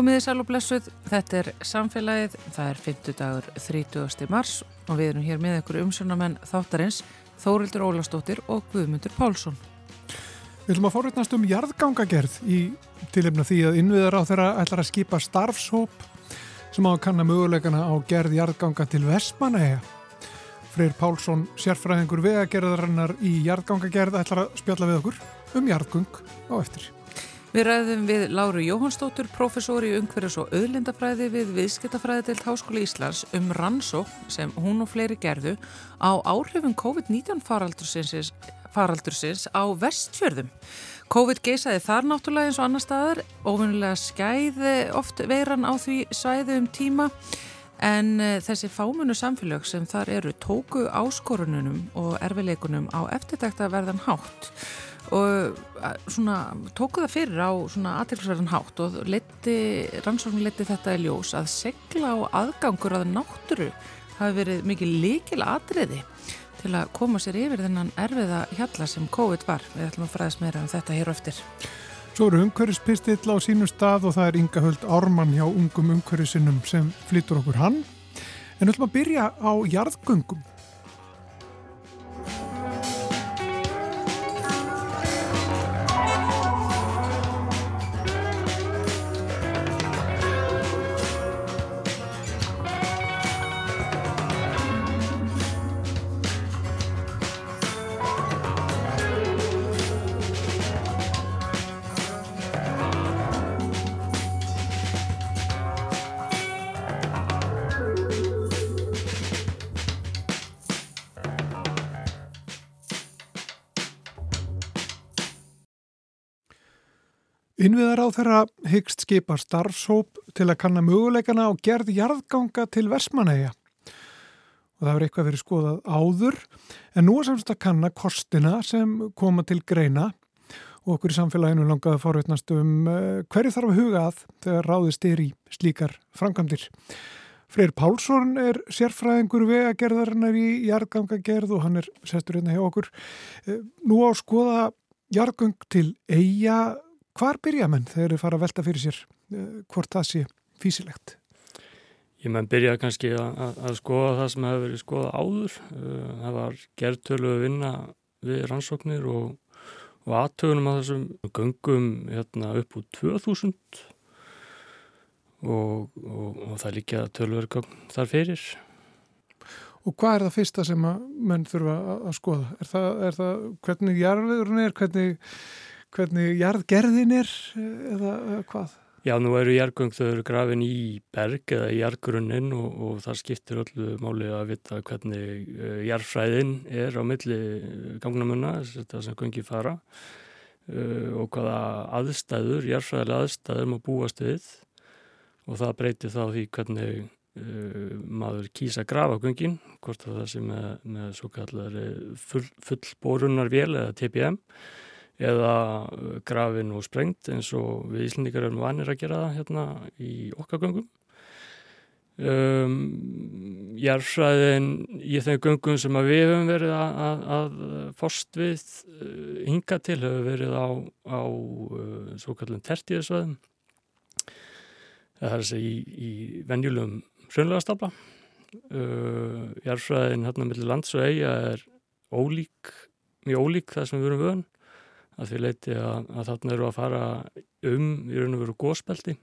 Komiði sæl og blessuð, þetta er samfélagið, það er 50 dagur 30. mars og við erum hér með ykkur umsjónamenn þáttarins Þórildur Ólastóttir og Guðmundur Pálsson. Við viljum að fórveitnast um jarðgangagerð í tilefna því að innviðar á þeirra ætlar að skipa starfshóp sem á að kanna möguleikana á gerð jarðganga til Vestmanæja. Freyr Pálsson, sérfræðingur vegagerðarinnar í jarðgangagerð ætlar að spjalla við okkur um jarðgung á eftir. Við ræðum við Láru Jóhannsdóttur, professor í umhverjus og auðlindafræði við Viðskiptafræði til Háskóla Íslands um rannsók sem hún og fleiri gerðu á áhrifum COVID-19 faraldursins, faraldursins á vestfjörðum. COVID geysaði þar náttúrulega eins og annar staðar, ofinnilega skæði oft veiran á því svæði um tíma. En eh, þessi fámunu samfélög sem þar eru tóku áskorununum og erfileikunum á eftirtækta verðan hátt og svona, tóku það fyrir á aðtilsverðan hátt og leti, rannsókn leti þetta í ljós að segla og aðgangur að náttúru hafi verið mikið líkil atriði til að koma sér yfir þennan erfiða hjalla sem COVID var. Við ætlum að fræðast meira um þetta hér oftir. Svo eru umhverfispistill á sínu stað og það er Inga Höld Ármann hjá ungum umhverfisinnum sem flyttur okkur hann. En við ætlum að byrja á jarðgöngum. Þeirra hyggst skipa starfshóp til að kanna möguleikana og gerð jarðganga til versmanæja. Og það verður eitthvað verið skoðað áður, en nú er samst að kanna kostina sem koma til greina og okkur í samfélaginu langaði að fórveitnast um uh, hverju þarf að huga að þegar ráðist er í slíkar framkvæmdir. Freyr Pálsson er sérfræðingur vegagerðarinnar í jarðgangagerð og hann er sestur hérna hjá okkur. Uh, nú á skoða jarðgang til eiga Hvar byrja menn þegar þið fara að velta fyrir sér uh, hvort það sé físilegt? Ég menn byrja kannski að, að, að skoða það sem hefur verið skoða áður. Uh, það var gerðtölu að vinna við rannsóknir og, og aðtögunum að þessum göngum hérna, upp úr 2000 og, og, og það líka tölvergögn þar fyrir. Og hvað er það fyrsta sem að menn þurfa að skoða? Er það, er það hvernig jarðurinn er, hvernig hvernig jarðgerðin er eða, eða hvað? Já, nú eru jarðgöng þau eru grafin í berg eða í jarðgrunnin og, og það skiptir öllu máli að vita hvernig uh, jarðfræðin er á milli gangnamunna, þetta sem göngi fara uh, og hvaða aðstæður, jarðfræðilega aðstæður maður búast við og það breytir þá því hvernig uh, maður kýsa grafa göngin, hvort það sem með, með svo kallar full, fullborunnar vél eða TPM eða uh, grafin og sprengt eins og við Íslandikar erum vanir að gera það hérna í okkagöngum. Um, Jærfræðin í þeim göngum sem við höfum verið að, að, að fórst við uh, hinga til hefur verið á, á uh, svo kallum tertíðisvæðum það er segja í, í venjulegum sönlega uh, Jærfræðin hérna millir lands og eiga er ólík, mjög ólík það sem við verum vöðun að því leiti að, að þarna eru að fara um í raun og veru góðspelti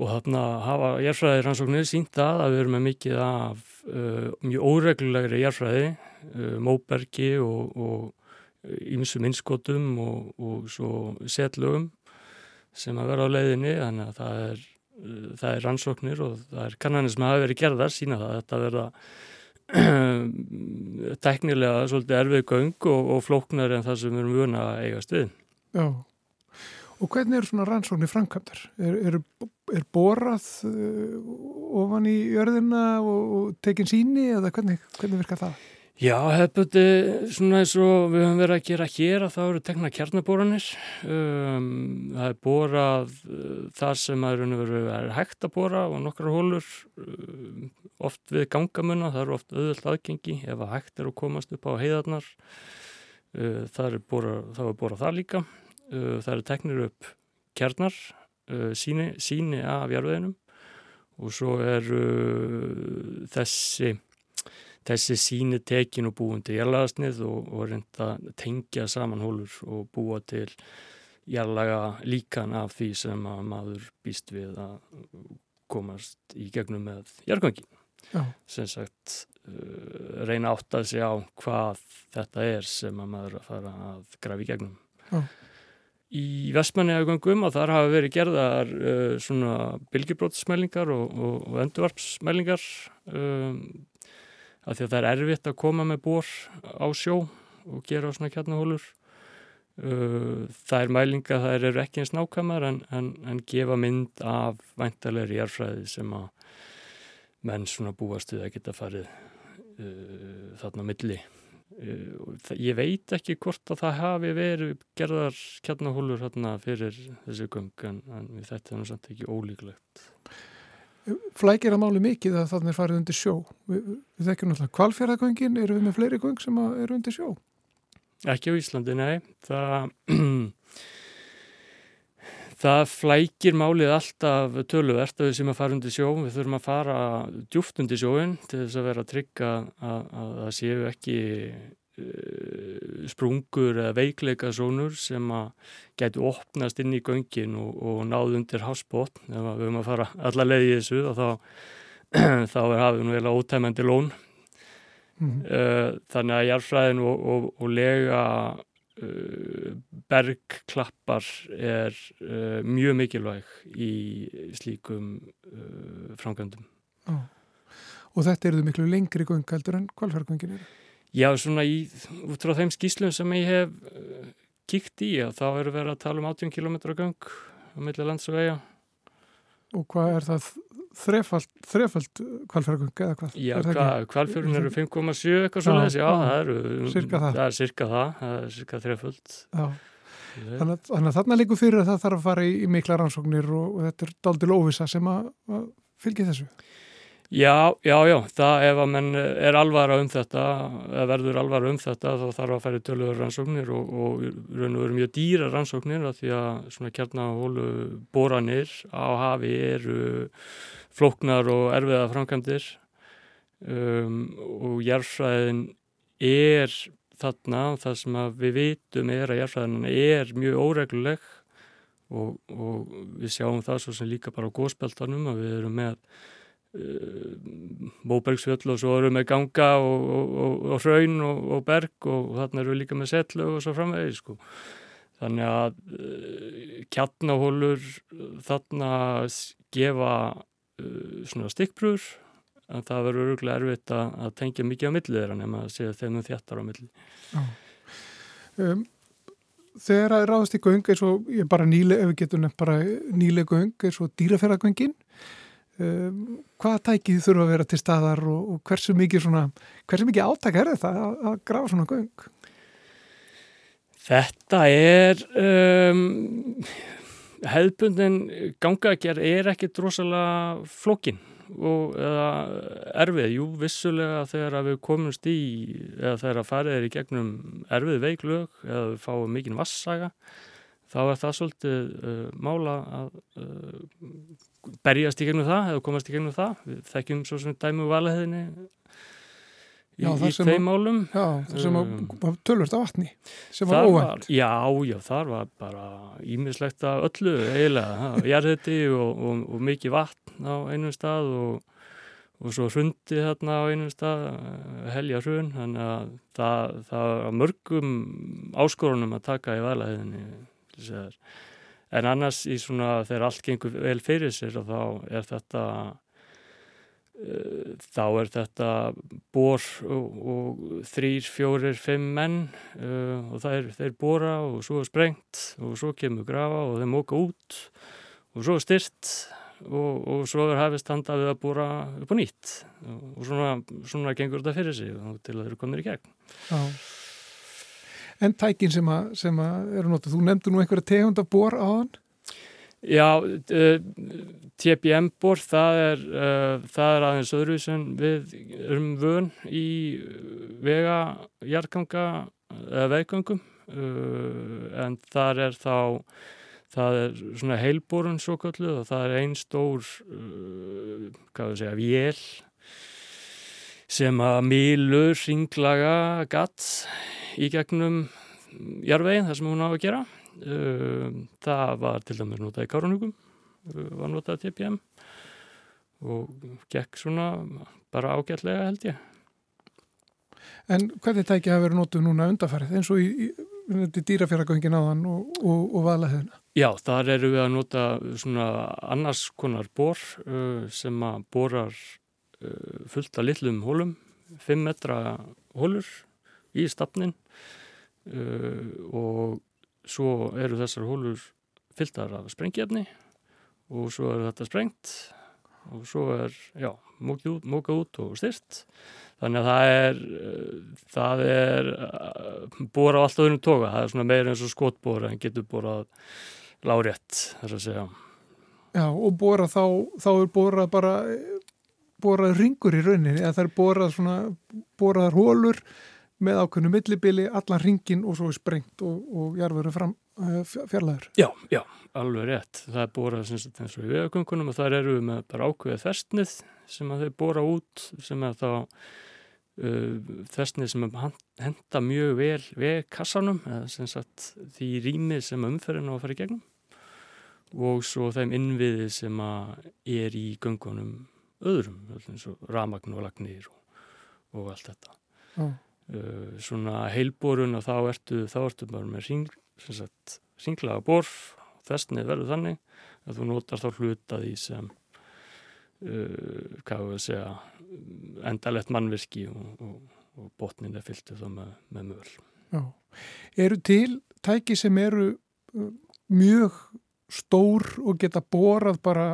og þarna hafa jærfræðir rannsóknir sínt að að við erum með mikið af uh, mjög óreglulegri jærfræði uh, móbergi og ímsum innskotum og, og svo setlugum sem að vera á leiðinni. Þannig að það er, uh, það er rannsóknir og það er kannanir sem hafa verið gerðar sína það að þetta verða teknilega svolítið erfið göng og, og flóknar en það sem við erum vuna að eigast við. Já, og hvernig eru svona rannsóknir framkvæmdar? Er, er, er borað uh, ofan í jörðina og, og tekin síni eða hvernig, hvernig virkar það? Já, hefði svona eins og við höfum verið að gera hér að það eru tekna kjarnaboranir. Um, það er borað uh, þar sem að er hægt að bora og nokkra hólur um, oft við gangamunna, það eru oft öðvöld aðgengi ef að hægt er að komast upp á heiðarnar. Uh, það er borað það líka. Uh, það eru teknir upp kjarnar uh, síni, síni af jarðveginum og svo er uh, þessi þessi síni tekin og búin til jarlagasnið og, og reynda tengja saman hólur og búa til jarlaga líkan af því sem að maður býst við að komast í gegnum með jargangin. Sem sagt, uh, reyna átt að segja á hvað þetta er sem að maður að fara að grafi í gegnum. Já. Í vestmanniðagöngum og þar hafa verið gerðar uh, svona bylgibrótsmælingar og, og, og endurvarpsmælingar um, af því að það er erfitt að koma með bór á sjó og gera svona kjarnahólur. Uh, það er mælinga, það eru ekki eins nákvæmar en, en, en gefa mynd af væntalegri jærfræði sem að menn svona búast við að geta farið uh, þarna milli. Uh, ég veit ekki hvort að það hafi verið gerðar kjarnahólur hérna fyrir þessi göng en, en þetta er náttúrulega ekki ólíklegt flækir að máli mikið að þannig er farið undir sjó. Við, við þekkjum náttúrulega kvalfjörðagöngin eru við með fleiri göng sem eru undir sjó? Ekki á Íslandi, nei. Það það flækir málið alltaf töluvert að við sem að fara undir sjó. Við þurfum að fara djúft undir sjóin til þess að vera að trygga að það séu ekki Eh, sprungur eða veikleika sónur sem að getur opnast inn í göngin og, og náð undir hafsbót ef við höfum að fara alla leið í þessu og þá, þá er hafið nú eiginlega ótæmandi lón mm -hmm. þannig að jarfræðin og, og, og lega uh, bergklappar er uh, mjög mikilvæg í slíkum framkvæmdum oh. Og þetta eru miklu lengri göng heldur en kvalfjörgöngin eru? Já, svona í, út frá þeim skýslum sem ég hef uh, kíkt í, þá eru verið að tala um 18 km gang á milli lands og hvað er það þrefald, þrefald kvalfjörgung eða hvað? Já, kvalfjörgun eru 5,7 eitthvað svona þess, já, það eru, það. það er cirka það, það er cirka þrefald. Já, þannig þannig að þarna líku fyrir að það þarf að fara í, í mikla rannsóknir og, og þetta er daldil óvisa sem að, að fylgja þessu. Já, já, já, það ef að menn er alvara um þetta, eða verður alvara um þetta þá þarf að færi tölur rannsóknir og, og raun og veru mjög dýra rannsóknir af því að svona kjarnahólu boranir á hafi eru flóknar og erfiða framkvæmdir. Um, og jærfræðin er þarna, það sem við vitum er að jærfræðin er mjög óregluleg og, og við sjáum það svo sem líka bara á góðspeltanum að við erum með Móbergsfjöll og svo erum við ganga og, og, og hraun og, og berg og þarna við líka með setlu og svo framvegi sko. þannig að uh, kjarnahólur þarna gefa uh, svona stikkbrúr en það verður öruglega erfitt að, að tengja mikið á millið þeirra nema að segja þeim um þjættar á millið um, Þegar að ráðast í göng eins og bara nýle, ef við getum nefn bara nýle göng eins og dýraferðagöngin hvaða tækið þurfa að vera til staðar og, og hversu mikið, mikið áttak er þetta að, að grafa svona göng? Þetta er um, hefðbundin gangagerð er ekki drosalega flokkin og eða erfið, jú vissulega þegar við komumst í eða þegar að farið er í gegnum erfið veiklög eða við fáum mikinn vassaga þá er það svolítið uh, mála að uh, berjast í gegnum það eða komast í gegnum það. Við þekkjum svo sem dæmu valaheðinni í, já, í þeim málum. Já, það sem um, var tölvört af vatni sem var óvænt. Já, já, þar var bara ímislegt af öllu eiginlega, jarðhætti og, og, og mikið vatn á einum stað og, og svo hrundi þarna á einum stað helja hrun, þannig að það, það var mörgum áskorunum að taka í valaheðinni en annars í svona þegar allt gengur vel fyrir sér og þá er þetta uh, þá er þetta bor og, og þrýr, fjórir, fimm menn uh, og það er þeir bora og svo er sprengt og svo kemur grafa og þeir móka út og svo er styrt og, og svo er hafist handa við að bora upp á nýtt. Og svona, svona gengur þetta fyrir sig til að þeir eru komin í gegn. Já en tækin sem, a, sem a eru notið. Þú nefndu nú einhverja tegund af bor á hann? Já, uh, TPM-bor, það uh, það er aðeins öðruvísun við erum vön í vega, hjartganga eða veggangum uh, en þar er þá það er svona heilborun svo kallu og það er einn stór uh, hvað við segja, vél sem að milur ringlaga gatt í gegnum jarvegin þar sem hún á að gera. Uh, það var til dæmis notað í Kárunugum uh, var notað TPM og gekk svona bara ágætlega held ég. En hvernig tækja hafa verið nótuð núna undarfærið eins og í, í dýrafjörðagöngin áðan og, og, og valaðiðina? Já, þar eru við að nota svona annars konar bor uh, sem að borar fullt af litlum hólum, 5 metra hólur í stafnin og svo eru þessar hólur fylltar af sprengjefni og svo er þetta sprengt og svo er, já, mókað út og styrt Þannig að það er, það er bóra á alltaf unnum toga, það er svona meira eins og skotbóra en getur bórað lárétt, þess að segja. Já, og bóra þá, þá er bóra bara, bórað ringur í rauninni, eða það er bórað svona, bóraðar hólur með ákveðnu millibili, allan ringin og svo er sprengt og, og jarfurinn fram fjarlæður. Já, já, alveg rétt. Það er bórað eins og í vegagöngunum og þar eru við með bara ákveðið festnið sem að þau bóra út, sem að þá Uh, þessni sem henda mjög vel við kassanum eða sem sagt því rými sem umferðin á að fara í gegnum og svo þeim innviði sem er í göngunum öðrum, eins og ramagn og lagnir og, og allt þetta oh. Uh, svona heilborun og þá ertu, þá ertu bara með ring, ringlaga borf þessni verður þannig að þú notar þá hluta því sem uh, hvað við segja endalett mannvirki og, og, og botnin er fyllt þá með, með möl. Já. Eru til tæki sem eru uh, mjög stór og geta borað bara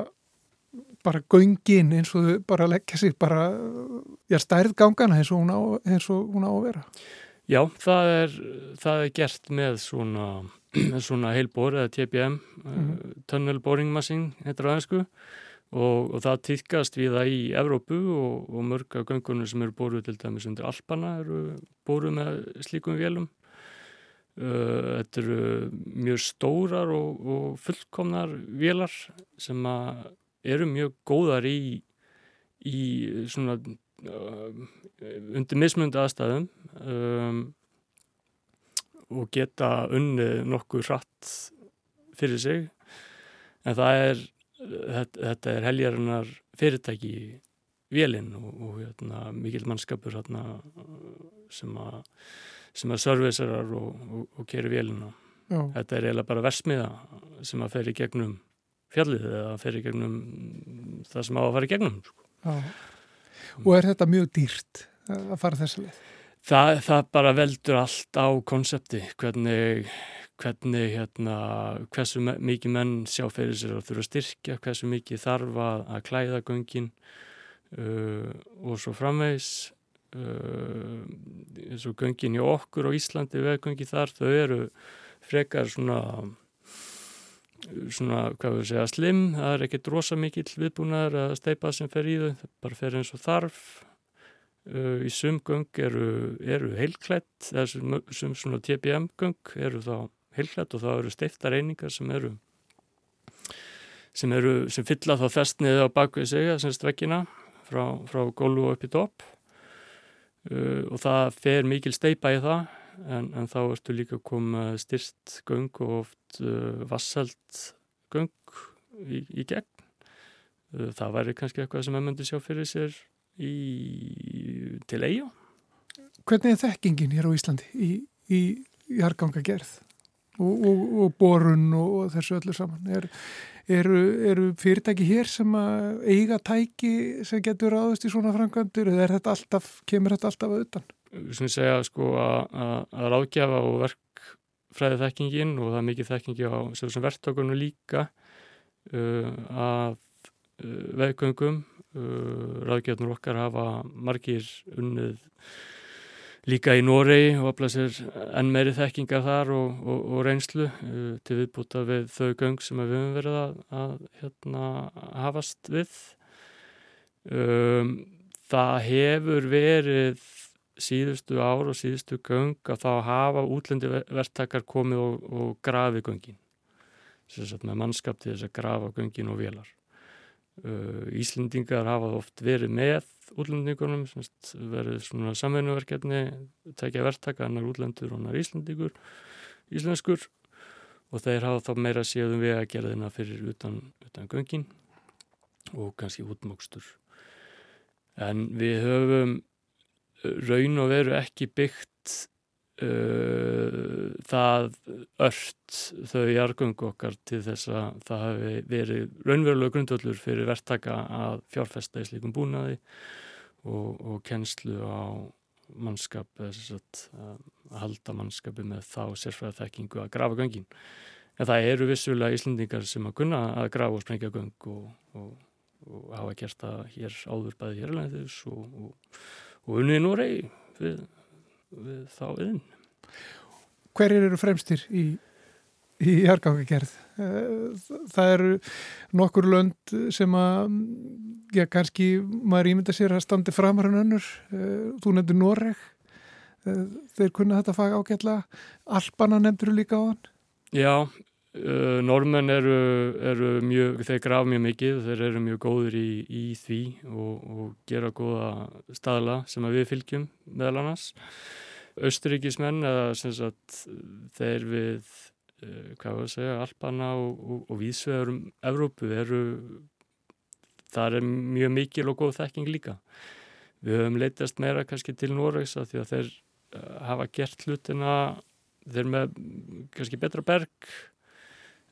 bara göngin eins og þau bara leggja sér bara, já, stærðgangana eins og hún á, og hún á að vera. Já, það er, það er gert með svona, svona heilbor eða TPM, mm -hmm. uh, Tunnel Boring Machine, heitir það einsku og, og það týðkast við það í Evrópu og, og mörg af göngunum sem eru bóruð til dæmis undir Alpana eru bóruð með slíkum vélum uh, þetta eru mjög stórar og, og fullkomnar vélar sem eru mjög góðar í, í svona uh, undir mismundu aðstæðum um, og geta unnið nokkuð hratt fyrir sig en það er þetta, þetta er heljarinnar fyrirtæki vélinn og, og hérna, mikil mannskapur hérna, sem að sem að servicerar og, og, og keri vélina. Þetta er eiginlega bara versmiða sem að fer í gegnum fjallið eða fer í gegnum það sem á að fara í gegnum. Sko. Og er þetta mjög dýrt að fara þessu leið? Það, það bara veldur allt á konsepti, hvernig hvernig hérna, hversu mikið menn sjá fyrir sér að þurfa að styrkja, hversu mikið þarf að, að klæða göngin uh, og svo framvegs uh, eins og göngin í okkur á Íslandi veðgöngi þar, þau eru frekar svona svona, hvað við segja, slim. Það er ekkert rosa mikill viðbúnaður að steipa sem fer í þau, það bara fer eins og þarf. Uh, í sumgöng eru, eru heilklætt eða sum, sum svona TPM göng eru þá heilhætt og það eru steiftar einingar sem eru sem eru, sem fylla þá festniði á bakvið sig sem strekkina frá, frá gólu og upp í topp. Uh, og það fer mikil steipa í það en, en þá ertu líka komið styrst göng og oft uh, vassalt göng í, í gegn uh, það væri kannski eitthvað sem að myndi sjá fyrir sér í, til eiga Hvernig er þekkingin hér á Íslandi í, í jarganga gerð? og, og, og borun og þessu öllu saman. Er, eru, eru fyrirtæki hér sem eiga tæki sem getur ráðist í svona framkvæmdur eða þetta alltaf, kemur þetta alltaf að utan? Sem segja sko að ráðgjafa og verkfræði þekkingin og það er mikið þekkingi á verktökunum líka uh, að uh, veðgöngum uh, ráðgjafarnir okkar hafa margir unnið líka í Noregi og aflað sér enn meiri þekkingar þar og, og, og reynslu uh, til viðbúta við þau göng sem við höfum verið að, að hérna, hafast við. Um, það hefur verið síðustu ár og síðustu göng að þá hafa útlendi verktakar komið og, og grafið göngin með mannskap til þess að grafa göngin og velar. Uh, Íslendingar hafa oft verið með útlendingunum, sagt, verið svona samvenuverkefni, tekja verktaka, annar útlendur og annar Íslendingur, íslenskur og þeir hafa þá meira séðum við að gera þeirna fyrir utan, utan göngin og kannski útmókstur. En við höfum raun og veru ekki byggt uh, það ört þau jargöngu okkar til þess að það hafi verið raunverulega grundvöldur fyrir verktaka að fjárfesta í slíkum búnaði og, og kennslu á mannskap eða að halda mannskapi með þá sérfræða þekkingu að grafa göngin. En það eru vissulega íslendingar sem að kunna að grafa og sprengja göng og, og, og hafa gert það hér áður bæði hérlæðis og og unnið nú rey við, við þá yðin. Hverjir eru fremstir í, í jargangagerð? Eh, það eru nokkur lönd sem að, já kannski maður ímynda sér að standi framar en önnur. Eh, þú nefndir Noreg, eh, þeir kunna þetta fag ágætla. Alpana nefndir þú líka á hann? Já, Uh, normenn eru, eru mjög, þeir graf mjög mikið, þeir eru mjög góður í, í því og, og gera góða staðla sem við fylgjum meðal annars. Östuríkismenn eða sem sagt þeir við, uh, hvað var að segja, Alpana og, og, og vísvegurum Evrópu eru, það er mjög mikil og góð þekking líka. Við höfum leytast meira kannski til Norvegs að því að þeir uh, hafa gert hlutina, þeir með kannski betra berg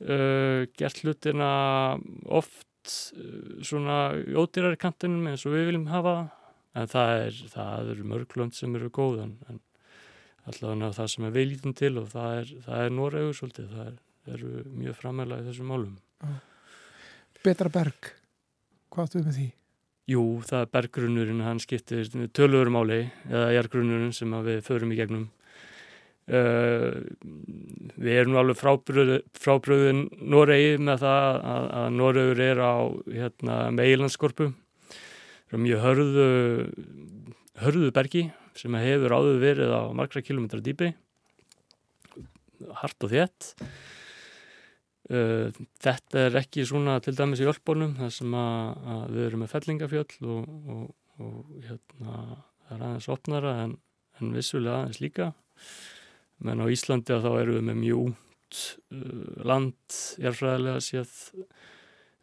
uh, gert hlutina oft uh, svona ódýrar kantinum eins og við viljum hafa en það er, það eru mörglönd sem eru góð en, allavega það sem er veilítum til og það er, það er Noregur svolítið, það er, eru mjög framæla í þessum málum. Betra berg, hvað áttu við með því? Jú, það er berggrunnurinn, hann skiptir tölvörumáli eða jærgrunnurinn sem við förum í gegnum Uh, við erum alveg frábröðin Noregi með það að, að Noregur er á hérna, meilandskorpu mjög hörðu hörðu bergi sem hefur áður verið á margra kilometra dýpi. Hart og þétt. Uh, þetta er ekki svona til dæmis í Ölbónum þar sem að, að við erum með fellingafjöll og, og, og hérna það er aðeins opnara en, en vissulega aðeins líka menn á Íslandi að þá eru við með mjög út uh, land érfræðilega séð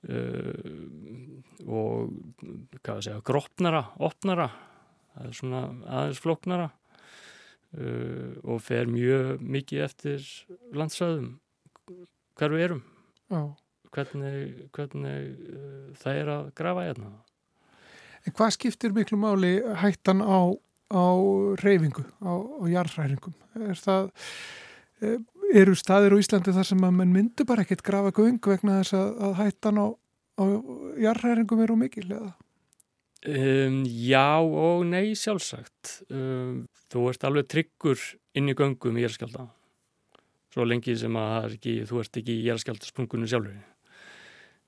uh, og segja, grópnara, opnara það er svona aðeins floknara uh, og fer mjög mikið eftir landsræðum hver við erum Já. hvernig, hvernig uh, það er að grafa hérna En hvað skiptir miklu máli hættan á á reyfingu, á, á jarðræringum. Er það, e, eru staðir á Íslandi þar sem að mann myndu bara ekkert grafa göng vegna þess að, að hættan á, á jarðræringum eru mikil eða? Um, já og nei sjálfsagt. Um, þú ert alveg tryggur inn í göngum í jæðskjálta. Svo lengi sem að ekki, þú ert ekki í jæðskjáltasprungunum sjálfur.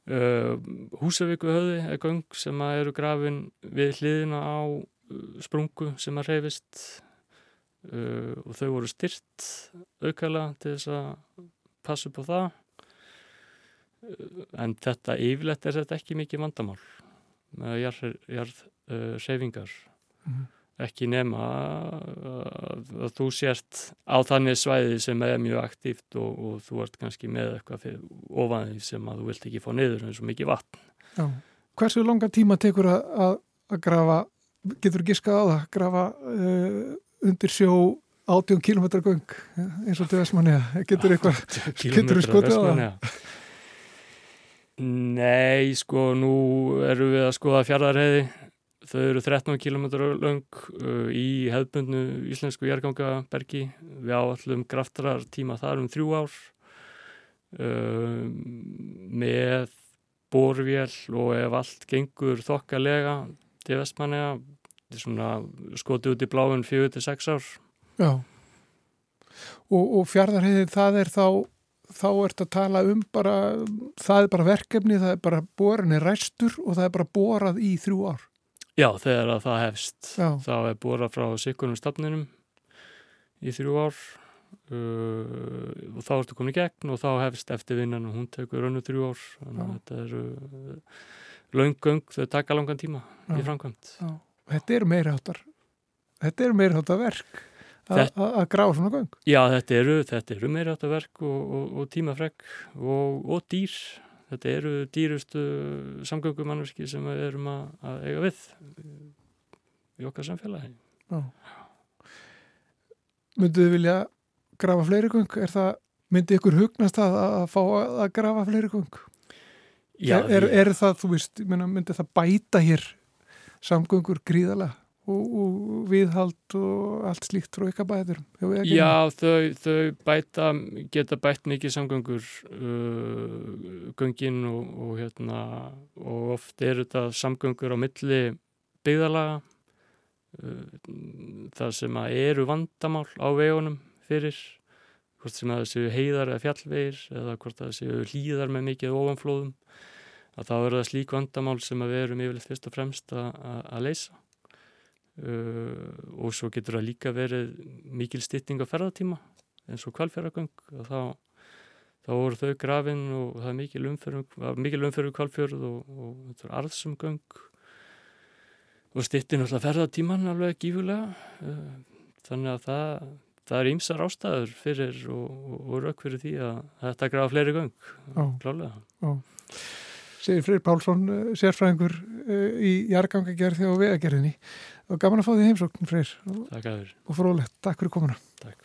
Uh, Húsavíku höfði er göng sem eru grafin við hliðina á sprungu sem að reyfist uh, og þau voru styrt aukala til þess að passa upp á það uh, en þetta yfirlegt er þetta ekki mikið vandamál með jarðreyfingar mm -hmm. ekki nema að, að þú sért á þannig svæði sem er mjög aktíft og, og þú ert kannski með eitthvað ofanþví sem að þú vilt ekki fá niður eins og mikið vatn Já. Hversu langa tíma tekur að, að grafa getur þú giskað á það grafa uh, undir sjó 80 km göng eins og til Vestmanniða getur eitthvað, getur þú skotið á það? Nei, sko, nú erum við að skoða fjardarheiði þau eru 13 km lang uh, í hefðbundnu íslensku jærgangabergi við áallum graftrar tíma þar um þrjú ár uh, með borvél og ef allt gengur þokkalega til Vestmanniða skotið út í bláun fjögur til sex ár. Já. Og, og fjardarheiðin það er þá þá ert að tala um bara það er bara verkefni, það er bara borinni ræstur og það er bara borað í þrjú ár. Já, þegar að það hefst. Já. þá er borað frá sikunum stafninum í þrjú ár uh, og þá ertu komin í gegn og þá hefst eftir vinnan og hún tekur önnu þrjú ár. Þannig að þetta eru uh, laungöng, þau taka langan tíma Já. í framkvæmt Þetta eru meira áttar þetta eru meira áttar verk að gráða svona göng Já, þetta eru, þetta eru meira áttar verk og, og, og tímafregg og, og dýr þetta eru dýrustu samgöngumannverki sem við erum að, að eiga við í okkar samfélagi Já Mynduðu vilja grafa fleiri göng? Er það, myndi ykkur hugnast að, að fá að grafa fleiri göng? Já, er, er, er það, þú veist, myndi það bæta hér samgöngur gríðalega og, og viðhald og allt slíkt frá ykkar bæður? Já, þau, þau bæta, geta bætt mikið samgöngur uh, göngin og, og hérna og oft er þetta samgöngur á milli byggðalaga það sem að eru vandamál á vegunum fyrir hvort sem að það séu heiðar eða fjallvegir eða hvort það séu hlýðar með mikið ofanflóðum að þá eru það slík vandamál sem við erum yfirleitt fyrst og fremst að leysa. Uh, og svo getur það líka verið mikil stytting á ferðartíma eins og kvalfjörðargöng og þá, þá voru þau grafin og það er mikil umferðu kvalfjörð og, og þetta er arðsumgöng. Og stittir náttúrulega ferðartíman alveg gífulega eh, þannig að það, það er ímsar ástæður fyrir og, og, og rauk fyrir því að þetta grafa fleiri gang klálega Segir Freyr Pálsson eh, sérfræðingur eh, í jargangagerði og vegagerðinni. Og gaman að fá því heimsókn Freyr. Og, og frólægt, takk fyrir komuna. Takk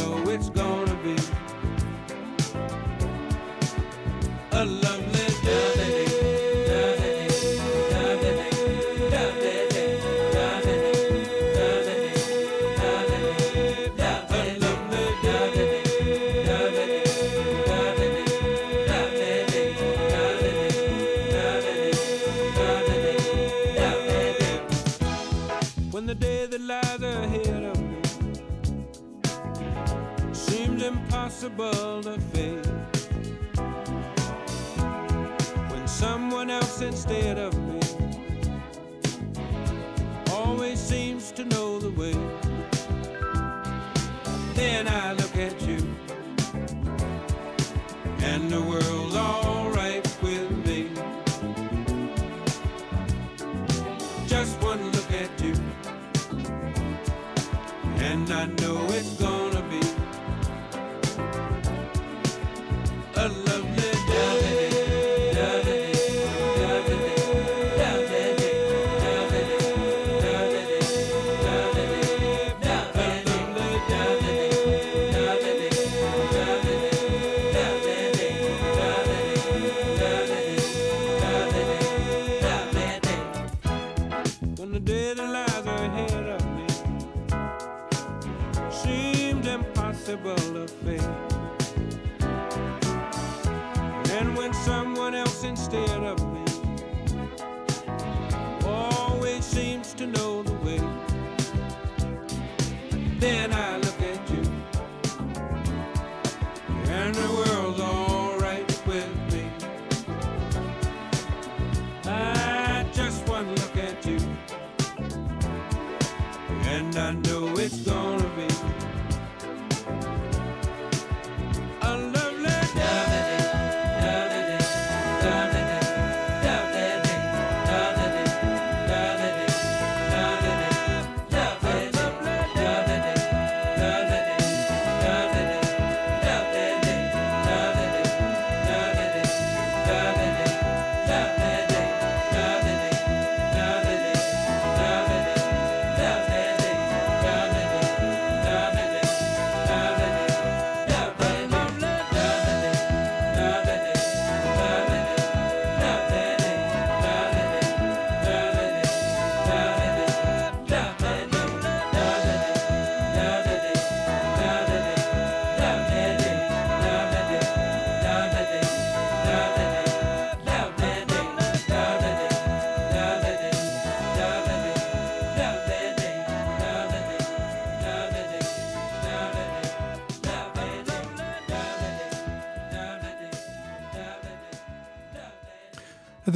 away.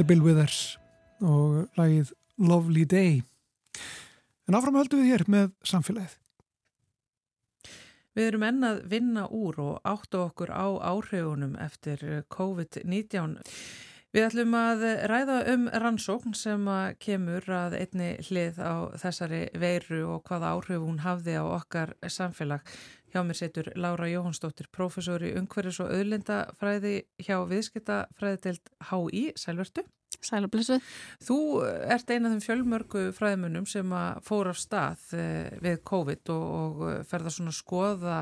Bill Withers og lagið Lovely Day. En áfram höldum við hér með samfélagið. Við erum ennað vinna úr og áttu okkur á áhrifunum eftir COVID-19. Við ætlum að ræða um rannsókn sem að kemur að einni hlið á þessari veiru og hvaða áhrif hún hafði á okkar samfélag. Hjá mér setur Laura Jóhansdóttir, professor í Ungverðis og auðlindafræði hjá viðskiptafræðidelt HÍ, sælvertu. Sælublessu. Þú ert eina af þeim fjölmörgu fræðmunum sem að fóra af stað eh, við COVID og, og ferða svona að skoða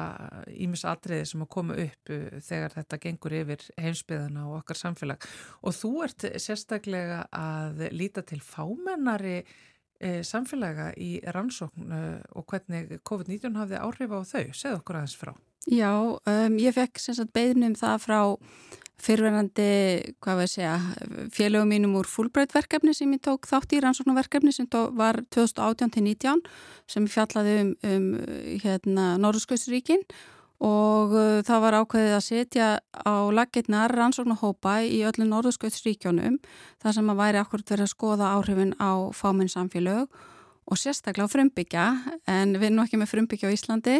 ímis atriði sem að koma upp eh, þegar þetta gengur yfir heimsbyðana og okkar samfélag. Og þú ert sérstaklega að líta til fámennari samfélaga í rannsókn e, og hvernig COVID-19 hafði áhrif á þau. Segð okkur aðeins frá. Já, um, ég fekk beðnum það frá fyrverandi, hvað veið segja, félögum mínum úr fullbreytverkefni sem ég tók þátt í rannsóknarverkefni sem var 2018-19 sem fjallaði um, um hérna, Norðurskauðsríkinn og uh, það var ákveðið að setja á laginnar rannsóknahópa í öllu norðurskautsríkjónum þar sem að væri akkurat verið að skoða áhrifin á fáminn samfélög og sérstaklega á frumbyggja en við erum ekki með frumbyggja á Íslandi.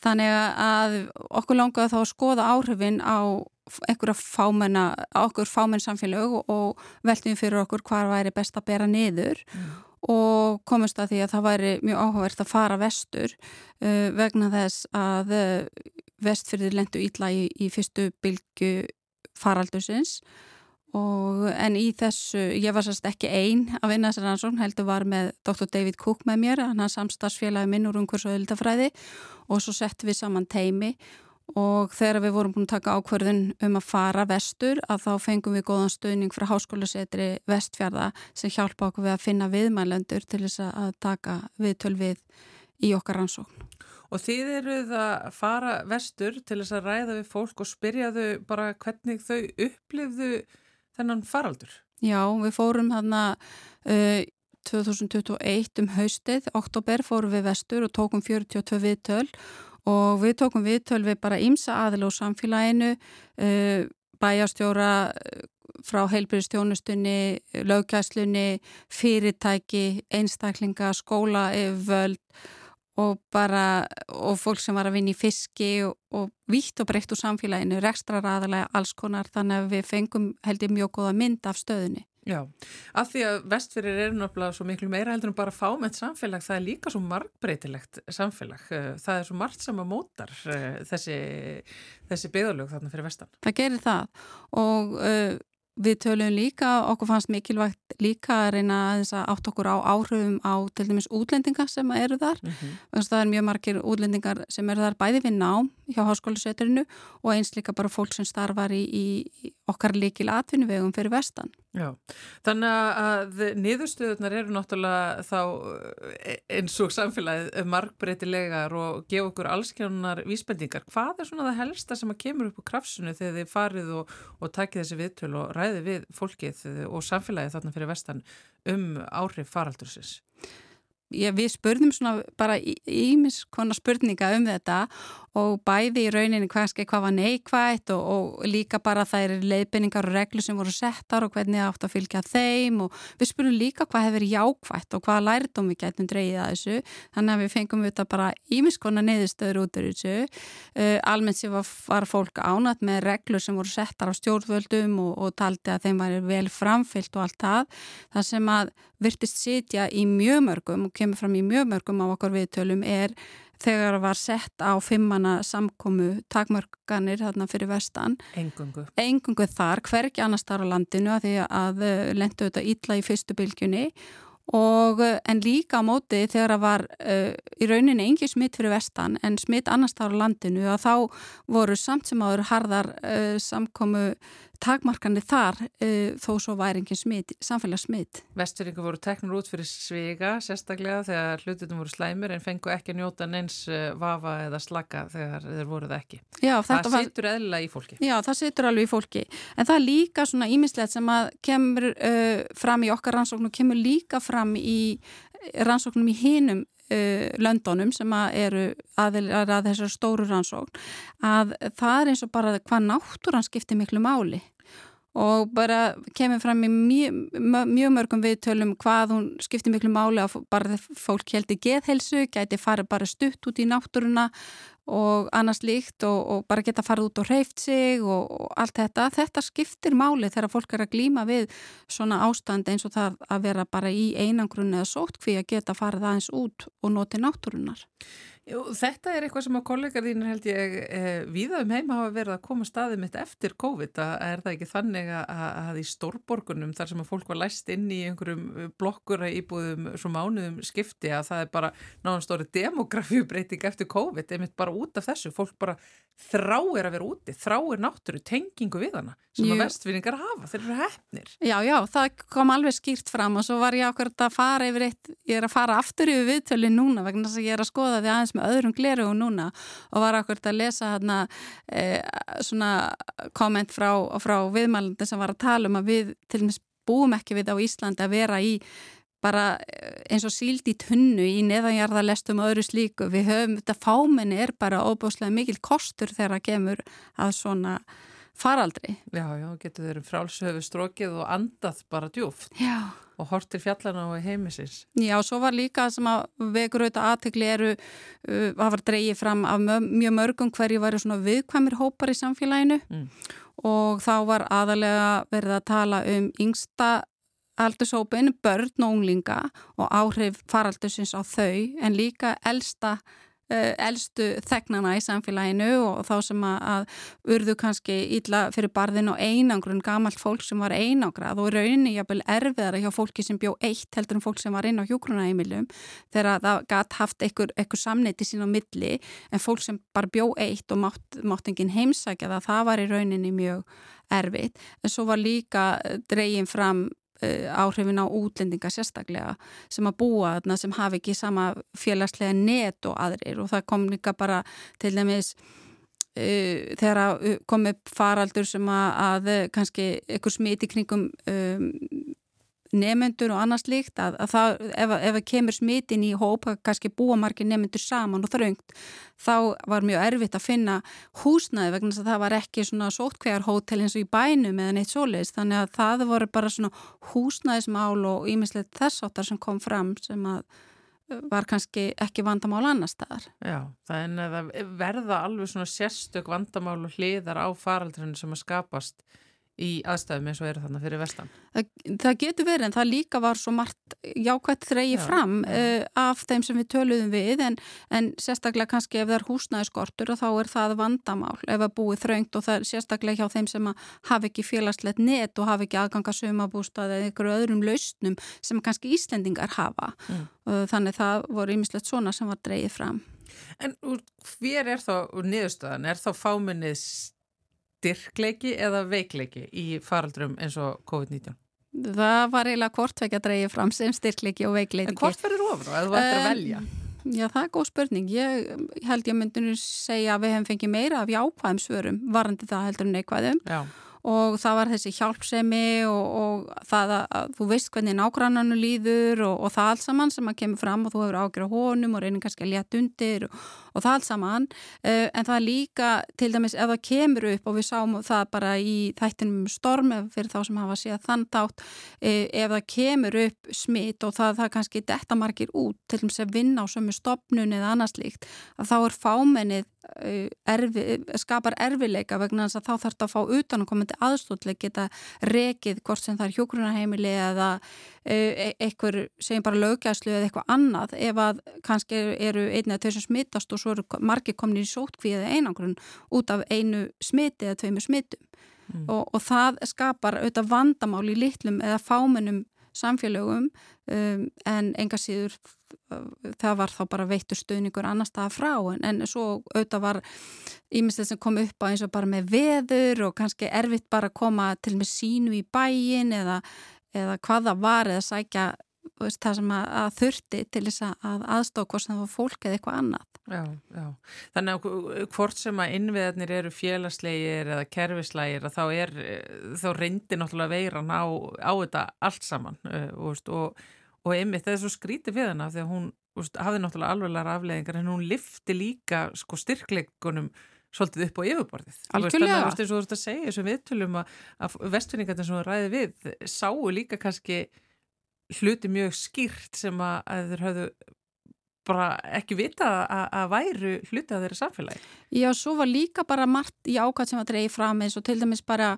Þannig að okkur langaði þá að skoða áhrifin á einhverja fámenn samfélög og veltum fyrir okkur hvað væri best að bera niður. Mm og komist að því að það væri mjög áhugavert að fara vestur uh, vegna þess að uh, vestfyrðir lendu ítla í, í fyrstu bylgu faraldusins og en í þessu, ég var sérst ekki einn að vinna þessar rannsókn, heldur var með Dr. David Cook með mér, hann er samstagsfélagi minn úr umhvers og svo settum við saman teimi og þegar við vorum búin að taka ákverðin um að fara vestur að þá fengum við góðan stöðning frá háskólasetri vestfjörða sem hjálpa okkur við að finna viðmælendur til þess að taka viðtöl við í okkar rannsókn. Og þið eruð að fara vestur til þess að ræða við fólk og spyrja þau bara hvernig þau upplifðu þennan faraldur? Já, við fórum hérna uh, 2021 um haustið, oktober fórum við vestur og tókum 42 viðtöl og við tókum viðtöl við bara ímsa aðil á samfélaginu, uh, bæjastjóra uh, frá heilbyrjastjónustunni, lögkæslunni, fyrirtæki, einstaklinga, skóla, völd og bara, og fólk sem var að vinna í fiski og, og vítt og breytt úr samfélaginu, rekstra ræðilega alls konar, þannig að við fengum held ég mjög góða mynd af stöðunni. Já, af því að vestfyrir eru náttúrulega svo miklu meira heldur en bara fámett samfélag, það er líka svo margbreytilegt samfélag, eh, það er svo margt sem að mótar eh, þessi, þessi byggðalög þarna fyrir vestan. Það gerir það og uh, við töluðum líka, okkur fannst mikilvægt líka að reyna að átt okkur á áhrifum á til dæmis útlendinga sem eru þar, mm -hmm. það er mjög margir útlendingar sem eru þar bæði við nám hjá háskólusveturinu og eins líka bara fólk sem starfar í, í okkar líkil atvinnuvegum fyrir vestan. Já, þannig að niðurstöðunar eru náttúrulega þá e, eins og samfélagið markbreytilegar og gefa okkur allskjánar vísbendingar. Hvað er svona það helsta sem að kemur upp á krafsunu þegar þið farið og, og takið þessi viðtöl og ræði við fólkið og samfélagið þarna fyrir vestan um áhrif faraldursins? Já, við spurðum svona bara ímis konar spurninga um þetta og bæði í rauninni hvað, hvað var neikvægt og, og líka bara það er leiðbynningar og reglur sem voru settar og hvernig það átt að fylgja þeim og við spurðum líka hvað hefur jákvægt og hvaða lærdom við getum dreyið að þessu. Þannig að við fengum við þetta bara ímis konar neðistöður út af þessu. Uh, almennt sem var, var fólk ánat með reglur sem voru settar á stjórnvöldum og, og taldi að þeim var vel framfyllt og allt það. Það sem að virtist sitja í mjög mörgum og kemur fram í mjög mörgum á okkur viðtölum er þegar það var sett á fimmana samkomu takmörganir þarna fyrir vestan. Engungu. Engungu þar, hverki annars þar á landinu að því að lendu þetta ítla í fyrstu bylgjunni og en líka á móti þegar það var uh, í rauninni engi smitt fyrir vestan en smitt annars þar á landinu að þá voru samt sem áður harðar uh, samkomu takmarkandi þar uh, þó svo væri engin smit, samfélagssmit. Vestfyrringu voru teknur út fyrir svega sérstaklega þegar hlututum voru slæmur en fengu ekki að njóta neins uh, vafa eða slaka þegar þeir voruð ekki. Já, það situr var... eðla í fólki. Já, það situr alveg í fólki. En það er líka svona ímislegt sem að kemur uh, fram í okkar rannsóknum, kemur líka fram í rannsóknum í hinum Uh, löndunum sem að eru að, að þessar stóru rannsókn að það er eins og bara hvað náttúrann skiptir miklu máli. Og bara kemur fram í mjög, mjög mörgum viðtölum hvað hún skiptir miklu máli að bara fólk heldur geðhelsu, gæti fara bara stutt út í náttúruna og annars líkt og, og bara geta farið út og reyft sig og, og allt þetta. Þetta skiptir máli þegar fólk er að glýma við svona ástand eins og það að vera bara í einangrunni eða sótt hví að geta farið aðeins út og noti náttúrunar. Jú, þetta er eitthvað sem á kollegar þínir held ég eh, viða um heima hafa verið að koma staðið mitt eftir COVID að er það ekki þannig að, að í stórborgunum þar sem að fólk var læst inn í einhverjum eh, blokkura íbúðum svo mánuðum skipti að það er bara náðan stóri demografíubreiting eftir COVID einmitt bara út af þessu, fólk bara þráir að vera úti, þráir náttúru tengingu við hana sem Jú. að vestfinningar hafa, þeir eru hefnir. Já, já, það kom alveg skýrt fram og svo var ég ákveð að fara yfir eitt, ég er að fara aftur yfir viðtölu núna vegna þess að ég er að skoða því aðeins með öðrum gleru núna og var akkurat að lesa hérna e, svona komment frá, frá viðmælandi sem var að tala um að við til og með búum ekki við á Íslandi að vera í bara eh, eins og síld í tunnu í neðanjarðarlestum og öðru slíku. Við höfum, þetta fáminni er bara óbúslega mikil kostur þegar það kemur að svona faraldri. Já, já, getur þeirra frálsöfu strókið og andað bara djúft Já og hort til fjallana og heimisins. Já, svo var líka sem að vekur auðvitað aðtegli eru uh, að var dreyið fram af mjög mörgum hverju væri svona viðkvæmir hópar í samfélaginu mm. og þá var aðalega verið að tala um yngsta aldursópin, börn og unglinga og áhrif faraldusins á þau en líka elsta elstu þegnana í samfélaginu og þá sem að urðu kannski ítla fyrir barðin og einangrun gamalt fólk sem var einangrað og rauninni jafnvel erfiðara hjá fólki sem bjó eitt heldur en fólk sem var inn á hjókrunægimilum þegar það gætt haft einhver, einhver samneiti sín á milli en fólk sem bara bjó eitt og mátt, mátt enginn heimsækja það, það var í rauninni mjög erfitt. En svo var líka dreygin fram áhrifin á útlendinga sérstaklega sem að búa þarna sem hafi ekki sama félagslega net og aðrir. Og það kom líka bara til dæmis uh, þegar kom upp faraldur sem að, að kannski ykkur smiti kringum um, nefnendur og annars líkt að, að það, ef, ef það kemur smitin í hóp að kannski búa margir nefnendur saman og þröngt þá var mjög erfitt að finna húsnaði vegna þess að það var ekki svona sótkvegarhótel eins og í bænum eða neitt svoleiðis þannig að það voru bara svona húsnaðismál og ímislegt þess áttar sem kom fram sem að uh, var kannski ekki vandamál annar staðar. Já, það er að verða alveg svona sérstök vandamál og hliðar á faraldrinu sem að skapast í aðstæðum eins og eru þarna fyrir vestan? Það, það getur verið en það líka var svo margt jákvæmt þreyið fram já. Uh, af þeim sem við töluðum við en, en sérstaklega kannski ef það er húsnæðiskortur og þá er það vandamál ef það búið þraungt og það er sérstaklega hjá þeim sem hafi ekki félagslegt net og hafi ekki aðganga sumabústað eða einhverju öðrum lausnum sem kannski Íslendingar hafa. Mm. Uh, þannig það voru ýmislegt svona sem var dreyið fram. En hver er þá niðurstöðan? Er þá fáminnið styrkleiki eða veikleiki í faraldrum eins og COVID-19? Það var eiginlega hvort vekja að dreyja fram sem styrkleiki og veikleiki. En hvort verður ofur og eða þú ættir að velja? Já, það er góð spurning. Ég held ég myndi nú segja að við hefum fengið meira af jákvæðum svörum varandi það heldur neikvæðum. Já og það var þessi hjálpsemi og, og það að, að þú veist hvernig nágrannanu líður og, og það allt saman sem að kemur fram og þú hefur ágjör á honum og reynir kannski að létt undir og, og það allt saman. Uh, en það líka til dæmis ef það kemur upp og við sáum það bara í þættinum storm fyrir þá sem hafa séð þann dátt uh, ef það kemur upp smitt og það, það kannski detta margir út til dæmis að vinna á sömu stopnun eða annars líkt að þá er fámennið uh, erfi, skapar erfileika vegna þess að þá þarf þetta að fá utan og komandi aðstóðlega geta rekið hvort sem það er hjókrunarheimili eða e eitthvað segjum bara lögæslu eða eitthvað annað ef að kannski eru einni eða þau sem smittast og svo eru margir komin í sótkví eða einangrun út af einu smiti eða tveimu smittum mm. og, og það skapar auðvitað vandamál í litlum eða fámennum samfélögum um, en enga síður það var þá bara veittur stöðningur annar staða frá. En, en svo auðvitað var ímestið sem kom upp á eins og bara með veður og kannski erfitt bara að koma til með sínu í bæin eða, eða hvað það var eða sækja veist, það sem að, að þurfti til þess að aðstók hvort sem það var fólk eða eitthvað annað. Já, já. Þannig að hvort sem að innviðarnir eru félagslegir eða kerfislegir þá, er, þá reyndir náttúrulega veiran á, á þetta allt saman uh, og, og, og einmitt það er svo skrítið við hana því að hún hafði náttúrulega alveglar afleðingar en hún lifti líka sko, styrkleikunum svolítið upp á yfirborðið. Algjörlega. Þannig að þú veist að segja þessum viðtölum að, að vestfinningarnir sem ræði við sáu líka kannski hluti mjög skýrt sem að, að þeir hafðu bara ekki vita að, að væru hluti af þeirra samfélagi. Já, svo var líka bara margt í ákvæmt sem var dreigð fram eins og til dæmis bara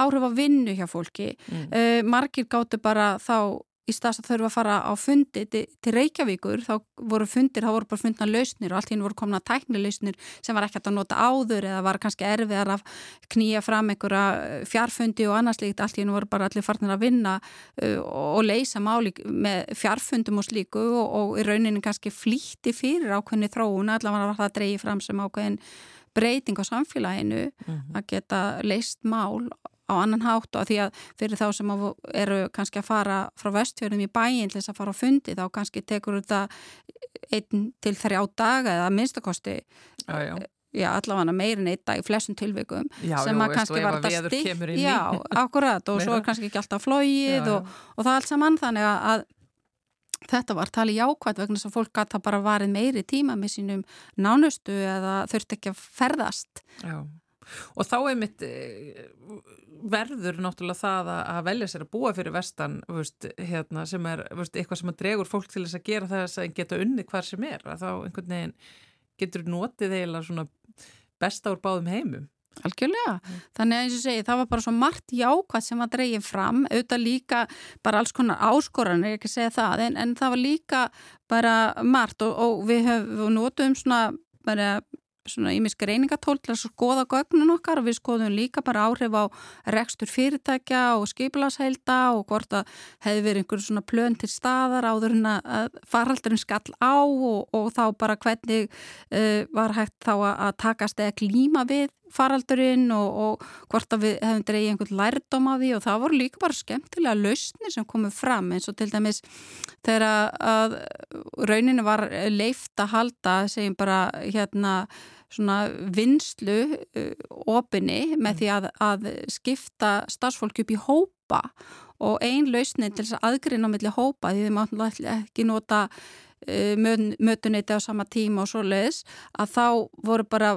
áhrif á vinnu hjá fólki. Mm. Uh, margir gáttu bara þá í staðs að þurfa að fara á fundi til, til Reykjavíkur, þá voru fundir, þá voru bara fundna lausnir og allt hinn voru komna tækni lausnir sem var ekkert að nota áður eða var kannski erfiðar að knýja fram einhverja eh, fjarfundi og annars líkt, allt hinn voru bara allir farnir að vinna uh, og leysa máli með fjarfundum og slíku og, og í rauninni kannski flýtti fyrir ákveðni þróun, allavega var það að dreyja fram sem ákveðin breyting á samfélaginu mm -hmm. að geta leist mál á annan hátt og því að fyrir þá sem eru kannski að fara frá vestfjörðum í bæinn til þess að fara á fundi þá kannski tekur þetta einn til þrjá daga eða minnstakosti já, já. já allavega meirin einn dag í flestum tilveikum sem að kannski var þetta stíkt já, akkurat og svo er kannski ekki alltaf flóið og, og það allt saman þannig að Þetta var talið jákvæmt vegna þess að fólk gata bara varið meiri tíma með sínum nánustu eða þurft ekki að ferðast. Já, og þá er mitt eh, verður náttúrulega það að velja sér að búa fyrir vestan veist, hérna, sem er veist, eitthvað sem að dregur fólk til þess að gera þess að geta unni hvar sem er að þá einhvern veginn getur notið eiginlega svona besta úr báðum heimum Algjörlega, mm. þannig að eins og segi það var bara svo margt jákvæð sem var dreyið fram auðvitað líka bara alls konar áskoran, er ekki að segja það en, en það var líka bara margt og, og við höfum notuðum svona bara svona ímisk reyningatól til að skoða gögnun okkar og við skoðum líka bara áhrif á rekstur fyrirtækja og skipilasheilda og hvort að hefði verið einhverjum svona plön til staðar áður en að faraldurinn skall á og, og þá bara hvernig uh, var hægt þá að takast eða klíma við faraldurinn og, og hvort að við hefum dreyið einhvern lærdom af því. Og það voru líka bara skemmtilega lausni sem komið fram eins og til dæmis þegar að rauninu var leift að halda segjum bara hérna svona vinslu uh, opinni með því að, að skipta starfsfólk upp í hópa og ein lausnin til þess að aðgrina á milli hópa því þið mátum ekki nota uh, mötuneyti á sama tíma og svo leiðis að þá voru bara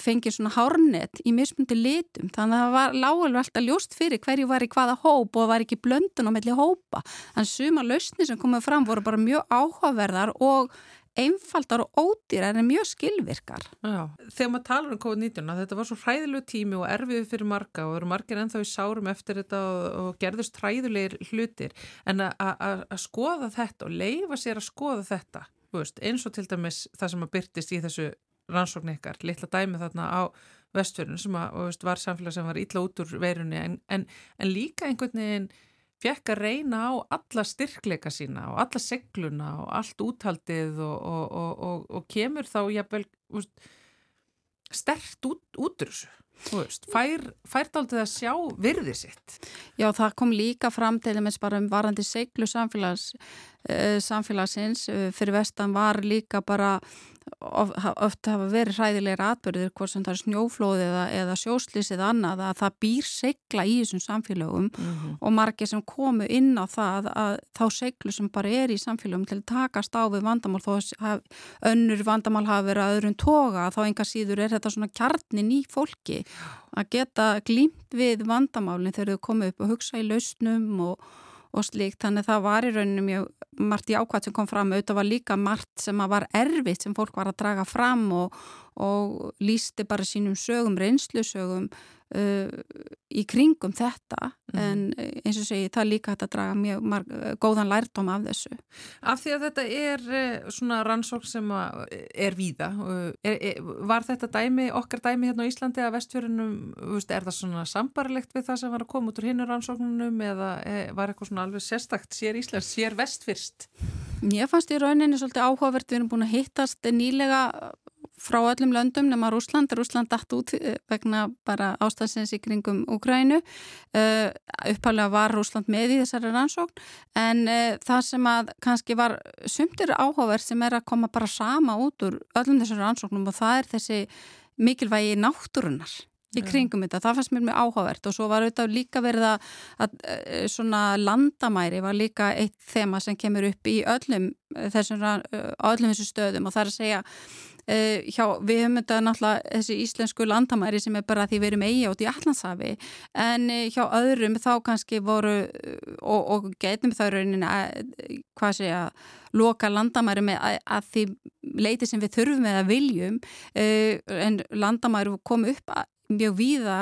fengið svona hárnet í mismundi litum. Þannig að það var lágulega alltaf ljóst fyrir hverju var í hvaða hóp og var ekki blöndun á milli hópa. Þannig að suma lausni sem komið fram voru bara mjög áhugaverðar og einfaldar og ódýrar en mjög skilvirkar. Já, þegar maður talar um COVID-19 að þetta var svo hræðilegu tími og erfið fyrir marga og eru margir ennþá í sárum eftir þetta og, og gerðust hræðilegir hlutir en að skoða þetta og leifa sér að skoða þetta veist, eins og til dæmis það sem að byrtist í þessu rannsókn ykkar, litla dæmi þarna á vestfjörnum sem að, veist, var samfélag sem var ítla út úr veirunni en, en, en líka einhvern veginn fekk að reyna á alla styrkleika sína og alla segluna og allt úthaldið og, og, og, og kemur þá jafnvel stert út, út úr þessu. Veist, fær, fært aldrei að sjá virði sitt Já, það kom líka fram til þess bara um varandi seglu samfélags, uh, samfélagsins uh, fyrir vestan var líka bara oft hafa verið hræðilegra atbyrðir hvort sem það er snjóflóð eða, eða sjóslýs eða annað að það býr segla í þessum samfélögum mm -hmm. og margir sem komu inn á það að þá seglu sem bara er í samfélögum til að takast á við vandamál þó að önnur vandamál hafa verið að öðrum toga þá enga síður er þetta svona kjarnin í fólki að geta glýmt við vandamálinn þegar þau komu upp og hugsa í lausnum og og slíkt, þannig að það var í rauninu mjög margt jákvæmt sem kom fram, auðvitað var líka margt sem var erfitt sem fólk var að draga fram og, og lísti bara sínum sögum, reynslusögum uh, í kringum þetta mm. en eins og segi það líka hægt að draga mjög marg, góðan lærdom af þessu. Af því að þetta er eh, svona rannsók sem er víða, er, er, var þetta dæmi, okkar dæmi hérna á Íslandi að vestfjörunum, er það svona sambarlegt við það sem var að koma út úr hinnur rannsóknunum eða eh, var eitthvað svona alveg sérstakt, sér Íslands, sér vestfyrst? Ég fannst í rauninni svolítið áhugavert, við erum búin að hittast nýlega frá öllum löndum nema Rúsland, Rúsland dætt út eh, vegna bara ástæðsins í kringum Ukrænu, uh, upphæflega var Rúsland með í þessari rannsókn en uh, það sem að kannski var sumtir áhugaverð sem er að koma bara sama út úr öllum þessari rannsóknum og það er þessi mikilvægi náttúrunnar í kringum þetta, það fannst mér mjög áhugavert og svo var auðvitað líka verið að, að eh, svona landamæri var líka eitt þema sem kemur upp í öllum þessum, öllum þessum stöðum og það er að segja Uh, hjá, við höfum þetta náttúrulega þessi íslensku landamæri sem er bara því við erum eigi átt í allansafi en uh, hjá öðrum þá kannski voru uh, og, og getum þá rauninni að hvað segja, loka landamæri með að, að því leiti sem við þurfum eða viljum en landamæri kom upp mjög víða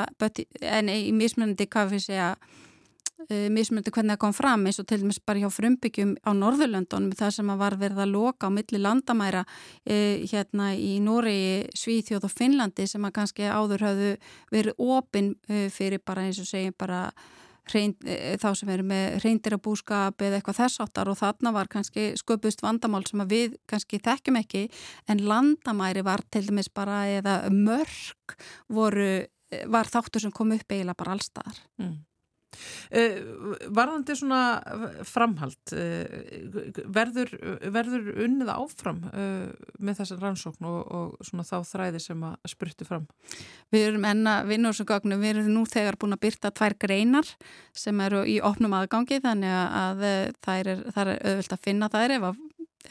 en í mismunandi hvað við segja uh, mismunandi hvernig það kom fram eins og til dæmis bara hjá frumbyggjum á Norðurlöndunum það sem var verið að loka á milli landamæra uh, hérna í Nóri, Svíþjóð og Finnlandi sem að kannski áður hafðu verið opinn uh, fyrir bara eins og segjum bara Hrein, þá sem verður með reyndirabúskap eða eitthvað þess áttar og þarna var kannski sköpust vandamál sem við kannski þekkjum ekki en landamæri var til dæmis bara eða mörg voru, var þáttur sem kom upp eiginlega bara allstaðar. Mm. Eh, varðandi svona framhald eh, verður, verður unnið áfram eh, með þessar rannsókn og, og svona þá þræði sem að spurtu fram? Við erum enna vinnúrsugögnum, við erum nú þegar búin að byrta tvær greinar sem eru í opnum aðgangi þannig að það er, það er auðvilt að finna þær ef að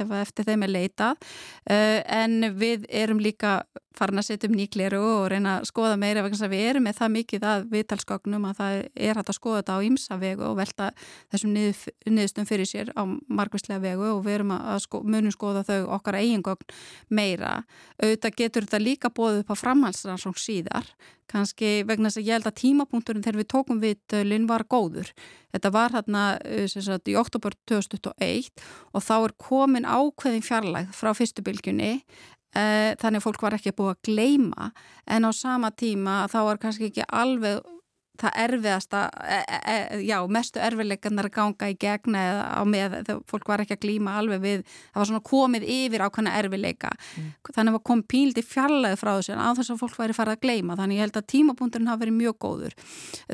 ef eftir þeim er leitað en við erum líka farin að setja um nýkleru og reyna að skoða meira vegna að við erum með það mikið að viðtalsgögnum að það er hægt að skoða þetta á ímsa vegu og velta þessum nið, niðurstum fyrir sér á margvistlega vegu og við erum að sko, munum skoða þau okkar eigingögn meira. Auðvitað getur þetta líka bóðið upp á framhalsrannsóng síðar kannski vegna þess að ég held að tímapunkturinn þegar við tókum við Linn var góður. Þetta var hérna í oktober 2021 og þá er komin ákveðin fjarlægð frá fyrstubylgjunni Eh, þannig að fólk var ekki búið að gleima en á sama tíma þá var kannski ekki alveg það erfiðasta, e, e, e, já, mestu erfiðleikarnar að ganga í gegna eða á með, þegar fólk var ekki að glýma alveg við, það var svona komið yfir ákvæmna erfiðleika, mm. þannig að kom píldi fjarlæði frá þessu en á þess að fólk væri farið að gleyma, þannig ég held að tímapunkturinn hafi verið mjög góður,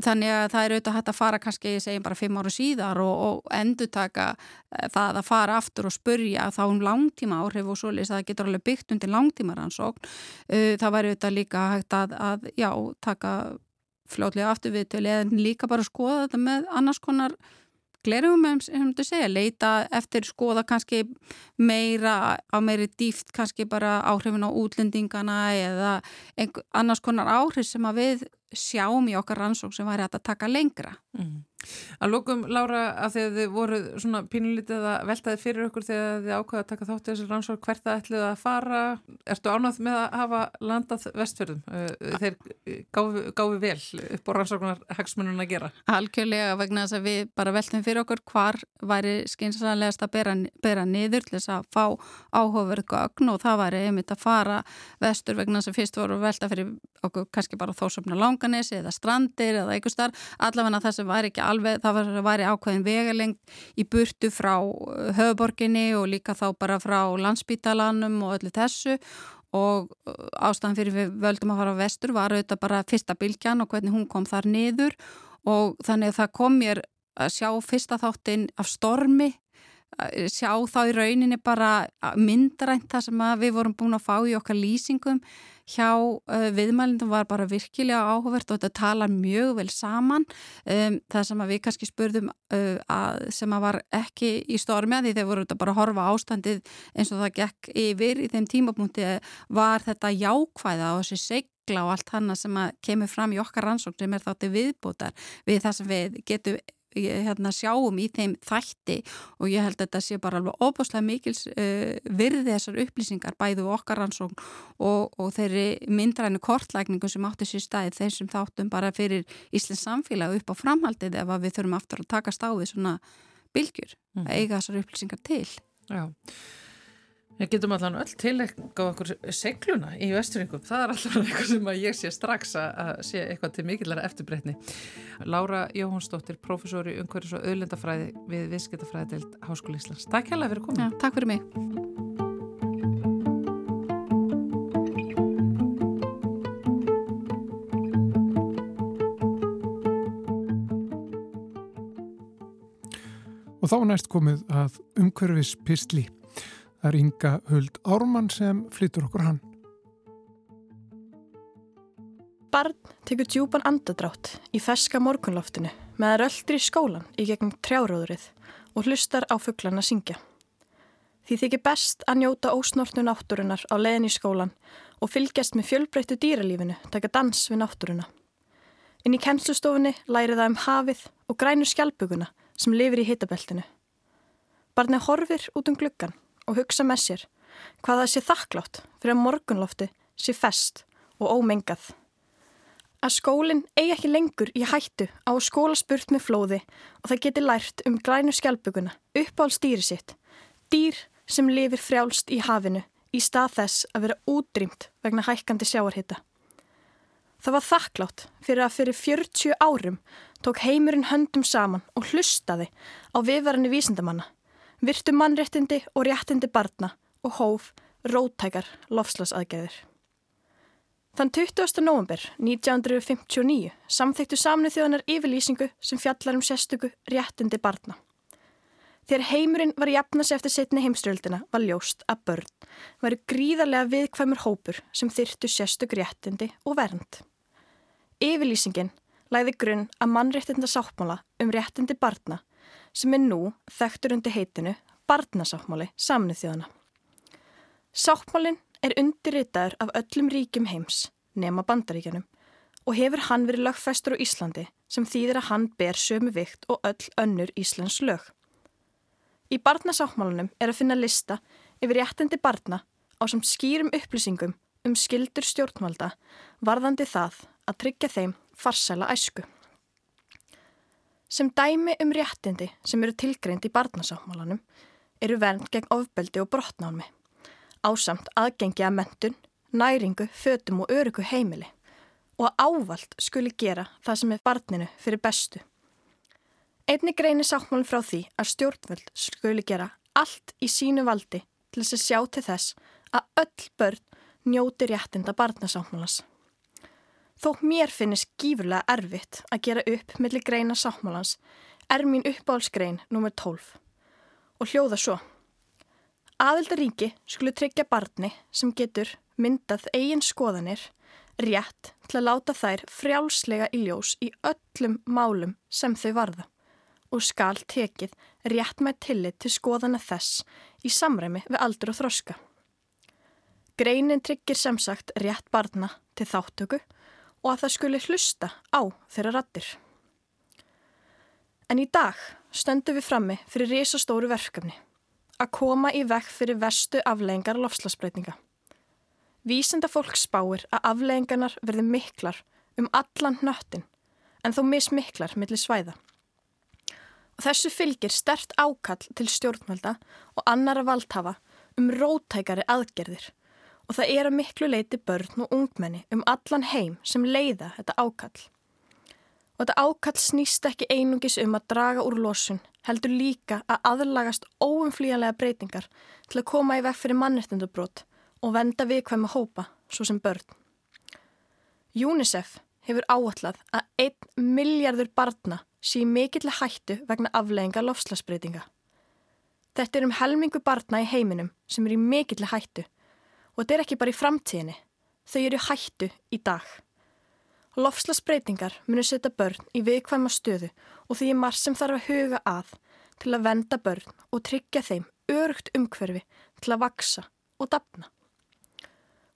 þannig að það er auðvitað hægt að fara kannski, segjum bara fimm ára síðar og, og endur taka eh, það að fara aftur og spurja þá um langtíma áhrif og svo lýst að það getur alveg byggt undir langtíma rannsókn, eh, það væri auðvitað líka hægt að, að já, taka fljótlega aftur við til eða líka bara skoða þetta með annars konar glerugum um þú segja, leita eftir skoða kannski meira á meiri dýft kannski bara áhrifin á útlendingana eða annars konar áhrif sem að við sjáum í okkar rannsók sem væri að taka lengra mm. Að lókum, Lára, að þið voru svona pínulítið að veltaði fyrir okkur þegar þið ákvaða að taka þátt í þessu rannsók hvert það ætlið að fara Ertu ánað með að hafa landað vestfjörðum? Uh, þeir gáfi, gáfi vel upp á rannsóknar hagsmunum að gera? Algjörlega vegna þess að við bara veltum fyrir okkur hvar væri skynsanlegast að bera, bera niður til þess að fá áhugaverð gögn og það væri einmitt að fara vestur vegna þess að langanis eða strandir eða einhver starf allavega það sem væri ekki alveg, það var, væri ákveðin vegalengt í burtu frá uh, höfuborginni og líka þá bara frá landsbítalanum og öllu þessu. Og uh, ástæðan fyrir við völdum að fara á vestur var auðvitað bara fyrsta bylgjan og hvernig hún kom þar niður. Og þannig að það kom mér að sjá fyrsta þáttinn af stormi sjá þá í rauninni bara myndrænt það sem við vorum búin að fá í okkar lýsingum hjá uh, viðmælindum var bara virkilega áhugavert og þetta talar mjög vel saman. Um, það sem við kannski spurðum uh, að, sem að var ekki í stormi að því þeir voru bara að horfa ástandið eins og það gekk yfir í þeim tímapunkti var þetta jákvæða og þessi segla og allt hana sem kemur fram í okkar rannsókn sem er þátti viðbútar við það sem við getum hérna, sjáum í þeim þætti og ég held að þetta sé bara alveg óbúslega mikils uh, virði þessar upplýsingar bæðu okkar rannsókn og, og þeirri myndrænu kortlækningu sem átti sér staði þeir sem þáttum bara fyrir Íslands samfélag upp á framhaldið ef við þurfum aftur að taka stáði svona bylgjur mm. að eiga þessar upplýsingar til Já Við getum allan öll tilenga okkur segluna í vesturingum. Það er alltaf eitthvað sem ég sé strax að sé eitthvað til mikillara eftirbreytni. Lára Jóhansdóttir, professor í umhverjus og auðlendafræði við Viðskiptafræði deilt Háskóli Íslands. Takk hérlega fyrir komið. Ja, takk fyrir mig. Og þá næst komið að umhverfis pistli. Það er Inga Huld Ármann sem flytur okkur hann. barn tekur djúpan andadrátt í feska morgunloftinu með að röldri í skólan í gegnum trjáróðurið og hlustar á fugglana syngja. Því þykir best að njóta ósnortnu náttúrunar á leiðin í skólan og fylgjast með fjölbreyttu dýralífinu taka dans við náttúruna. Inn í kennslustofunni læri það um hafið og grænur skjálpuguna sem lifir í hitabeltinu. Barnið horfir út um gluggan og hugsa með sér hvað það sé þakklátt fyrir að morgunlofti sé fest og ómengað. Að skólinn eigi ekki lengur í hættu á skóla spurt með flóði og það geti lært um grænu skjálpuguna upp á alls dýri sitt. Dýr sem lifir frjálst í hafinu í stað þess að vera útrýmt vegna hækkandi sjáarhita. Það var þakklátt fyrir að fyrir 40 árum tók heimurinn höndum saman og hlustaði á viðvarinni vísindamanna, virtu mannréttindi og réttindi barna og hóf rótækar lofslasaðgeðir. Þann 20. november 1959 samþyktu samnu þjóðanar yfirlýsingu sem fjallar um sérstöku réttindi barna. Þegar heimurinn var jafnast eftir setni heimströldina var ljóst að börn varu gríðarlega viðkvæmur hópur sem þyrtu sérstök réttindi og vernd. Yfirlýsingin læði grunn að mannréttinda sáttmála um réttindi barna sem er nú þekktur undir heitinu Barnasáttmáli samnu þjóðana. Sáttmálinn er undirritaður af öllum ríkjum heims, nema bandaríkjanum, og hefur hann verið lögfestur á Íslandi sem þýðir að hann ber sömu vikt og öll önnur Íslands lög. Í barnasáttmálunum er að finna lista yfir réttindi barna á sem skýrum upplýsingum um skildur stjórnvalda varðandi það að tryggja þeim farsæla æsku. Sem dæmi um réttindi sem eru tilgreind í barnasáttmálanum eru vernd gegn ofbeldi og brotnámi ásamt aðgengi að mentun, næringu, fötum og örugu heimili og ávalt skuli gera það sem er barninu fyrir bestu. Einni greini sáttmálinn frá því að stjórnvöld skuli gera allt í sínu valdi til þess að sjá til þess að öll börn njóti réttinda barnasáttmálans. Þó mér finnist gífurlega erfitt að gera upp millir greina sáttmálans er mín uppáhalsgrein nr. 12 og hljóða svo. Aðildaríki skulu tryggja barni sem getur myndað eigin skoðanir rétt til að láta þær frjálslega í ljós í öllum málum sem þau varða og skal tekið rétt með tillit til skoðana þess í samræmi við aldur og þroska. Greinin tryggir sem sagt rétt barna til þáttöku og að það skuli hlusta á þeirra rattir. En í dag stöndum við frammi fyrir risastóru verkefni að koma í vekk fyrir vestu afleggingar lofslagsbreytinga. Vísenda fólk spáir að afleggingarnar verði miklar um allan nöttin en þó mismiklar millir svæða. Og þessu fylgir stert ákall til stjórnvalda og annara valdhafa um rótækari aðgerðir og það er að miklu leiti börn og ungmenni um allan heim sem leiða þetta ákall. Og þetta ákall snýst ekki einungis um að draga úr losun, heldur líka að aðlagast óumflíjanlega breytingar til að koma í vekk fyrir mannrettindubrót og venda viðkvæma hópa, svo sem börn. UNICEF hefur áallad að 1 miljardur barna sé mikill hættu vegna aflegginga lofslagsbreytinga. Þetta er um helmingu barna í heiminum sem er í mikill hættu og þetta er ekki bara í framtíðinni, þau eru hættu í dag. Lofslagsbreytingar munir setja börn í viðkvæma stöðu og því er marg sem þarf að huga að til að venda börn og tryggja þeim örugt umhverfi til að vaksa og dapna.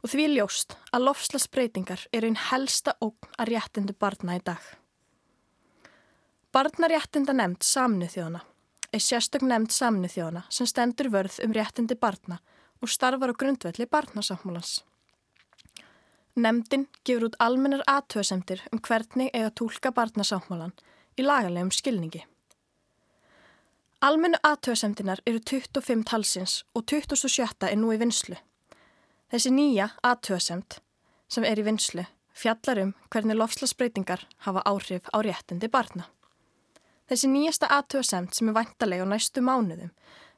Og því er ljóst að lofslagsbreytingar eru einn helsta ógn að réttindu barna í dag. Barnaréttinda nefnd samnu þjóðana er sérstök nefnd samnu þjóðana sem stendur vörð um réttindi barna og starfar á grundvelli barnasáttmúlans. Nemndin gefur út almennar aðtöðsendir um hvernig eiga tólka barnasáttmálan í lagalegum skilningi. Almennu aðtöðsendinar eru 25 talsins og 27 er nú í vinslu. Þessi nýja aðtöðsend sem er í vinslu fjallar um hvernig lofslagsbreytingar hafa áhrif á réttindi barna. Þessi nýjasta aðtöðsend sem er vantalega á næstu mánuðum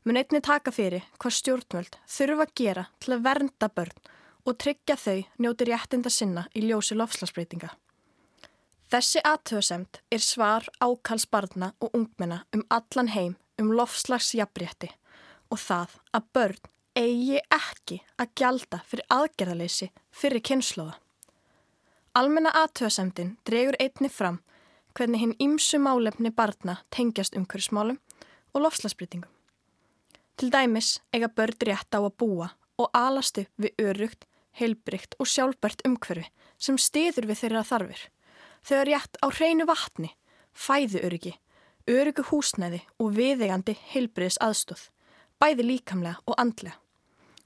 mun einni taka fyrir hvað stjórnvöld þurfa að gera til að vernda börn og tryggja þau njóti réttinda sinna í ljósi lofslagsbreytinga. Þessi aðtöðsemt er svar ákals barna og ungmenna um allan heim um lofslagsjabrétti og það að börn eigi ekki að gjalda fyrir aðgerðaleysi fyrir kynnslóða. Almenna aðtöðasemdin dregur einni fram hvernig hinn ymsu málefni barna tengjast umhverfsmálum og lofslagsbrytingum. Til dæmis eiga börn rétt á að búa og alast upp við örugt, heilbrygt og sjálfbært umhverfi sem stiður við þeirra þarfir. Þau er rétt á hreinu vatni, fæðu öryggi, öryggu húsnæði og viðegandi heilbryðis aðstóð, bæði líkamlega og andlega.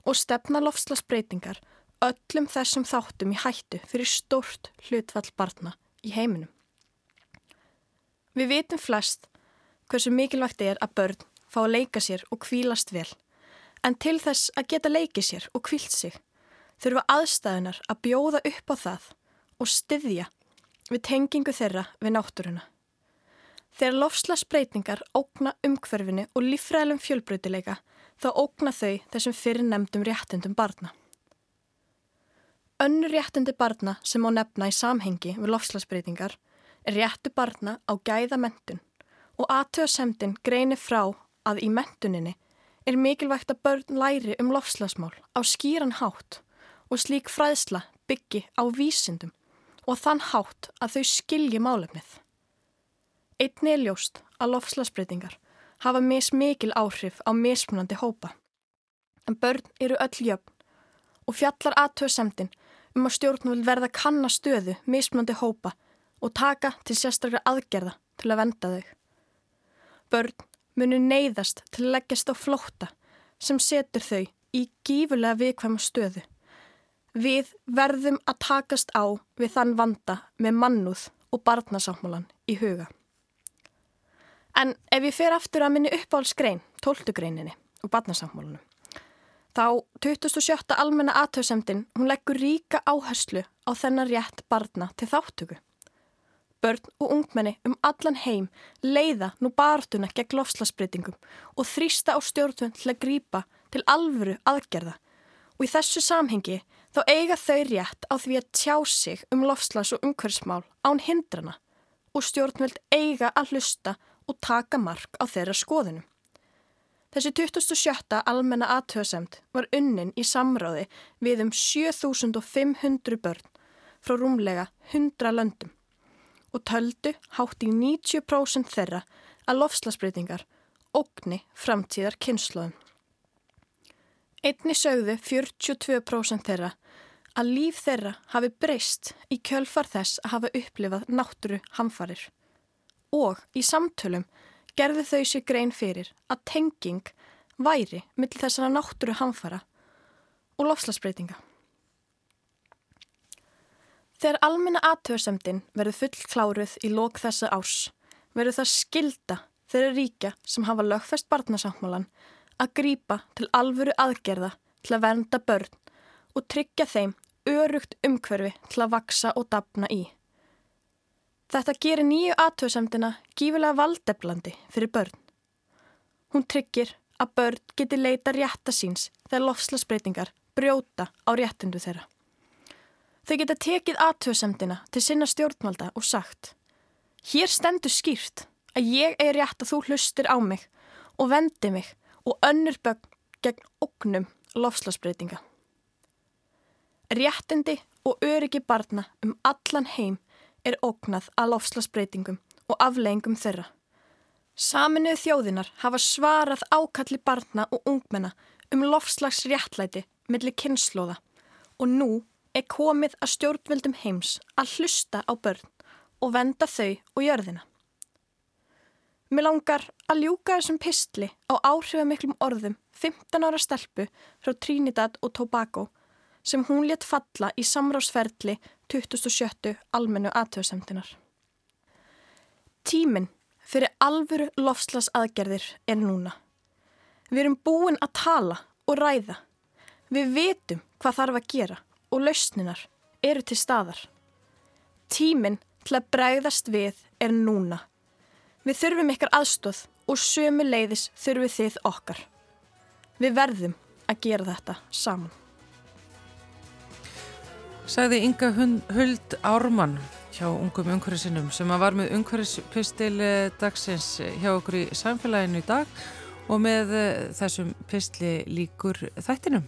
Og stefna lofslagsbreytingar öllum þessum þáttum í hættu fyrir stort hlutfall barna í heiminum. Við vitum flest hversu mikilvægt er að börn fá að leika sér og kvílast vel, en til þess að geta leikið sér og kvílt sig þurfa aðstæðunar að bjóða upp á það og styðja við tengingu þeirra við náttúruna. Þegar lofslagsbreytingar ógna umhverfinu og lífræðilum fjölbreytileika þá ógna þau þessum fyrir nefndum réttundum barna. Önnur réttundi barna sem á nefna í samhengi við lofslagsbreytingar er réttu barna á gæða mentun og aðtöðasemdin greinir frá að í mentuninni er mikilvægt að börn læri um lofslagsmál á skýran hátt og slík fræðsla byggi á vísindum og þann hátt að þau skilji málefnið. Einni er ljóst að lofslagsbreytingar hafa mis mikil áhrif á mismunandi hópa. En börn eru öll jöfn og fjallar aðtöðsemdin um að stjórnvöld verða kannastöðu mismunandi hópa og taka til sérstaklega aðgerða til að venda þau. Börn munu neyðast til að leggjast á flótta sem setur þau í gífulega viðkvæma stöðu. Við verðum að takast á við þann vanda með mannúð og barnasáttmálan í huga. En ef ég fer aftur að minni uppáhaldsgrein, tóltugreininni og barnasáttmálunum, þá 27. almenna aðtöðsemdin hún leggur ríka áherslu á þennan rétt barna til þáttöku. Börn og ungmenni um allan heim leiða nú bartuna gegn lofslagsbreytingum og þrýsta á stjórnvönd til að grýpa til alvöru aðgerða og í þessu samhengi þá eiga þau rétt á því að tjá sig um lofslags- og umhverfsmál án hindrana og stjórnvöld eiga að hlusta og taka mark á þeirra skoðunum. Þessi 2007. almenna aðtöðsemt var unnin í samráði við um 7500 börn frá rúmlega 100 löndum og töldu hátt í 90% þeirra að lofslagsbreytingar ógni framtíðar kynnslóðum. Einni sögðu 42% þeirra að líf þeirra hafi breyst í kjölfar þess að hafa upplifað náttúru hamfarir. Og í samtölum gerðu þau sér grein fyrir að tenging væri mill þessara náttúru hamfara og lofslagsbreytinga. Þegar almenna aðtöðsemdin verður full kláruð í lók þessa árs verður það skilda þeirra ríkja sem hafa lögfest barnasáttmálan að grýpa til alvöru aðgerða til að vernda börn og tryggja þeim örugt umhverfi til að vaksa og dapna í. Þetta gerir nýju aðtöðsemdina gífilega valdeflandi fyrir börn. Hún tryggir að börn geti leita rétta síns þegar lofslagsbreytingar brjóta á réttindu þeirra. Þau geta tekið aðtöðsemdina til sinna stjórnvalda og sagt Hér stendur skýrt að ég er rétt að þú hlustir á mig og vendi mig og önnur bögn gegn oknum lofslagsbreytinga. Réttindi og öryggi barna um allan heim er oknað að lofslagsbreytingum og afleggingum þeirra. Saminuð þjóðinar hafa svarað ákalli barna og ungmenna um lofslagsréttlæti millir kynnslóða og nú er komið að stjórnvöldum heims að hlusta á börn og venda þau og jörðina. Mér langar að ljúka þessum pistli á áhrifamiklum orðum 15 ára stelpu frá Trinidad og Tobago sem hún létt falla í samráðsferðli 2007 almennu aðtöðsemtinar. Tíminn fyrir alvöru lofslas aðgerðir er núna. Við erum búin að tala og ræða. Við vitum hvað þarf að gera og lausninar eru til staðar. Tíminn til að bregðast við er núna. Við þurfum ykkar aðstóð og sömu leiðis þurfum þið okkar. Við verðum að gera þetta saman. Sæði Inga Huld Ármann hjá ungum umhverfisinum sem var með umhverfispistil dagsins hjá okkur í samfélaginu í dag og með þessum pistli líkur þættinum.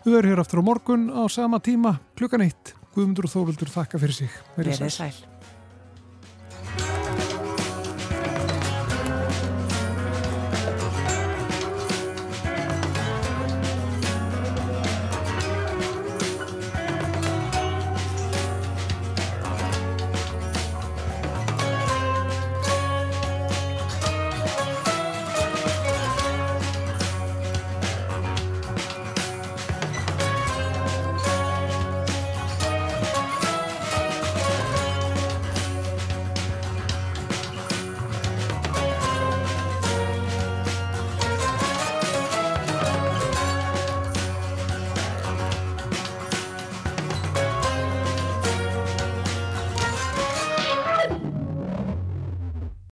Við erum hér aftur á morgun á sama tíma klukkan eitt. Guðmundur og Þóruldur þakka fyrir sig. Verðið sæl.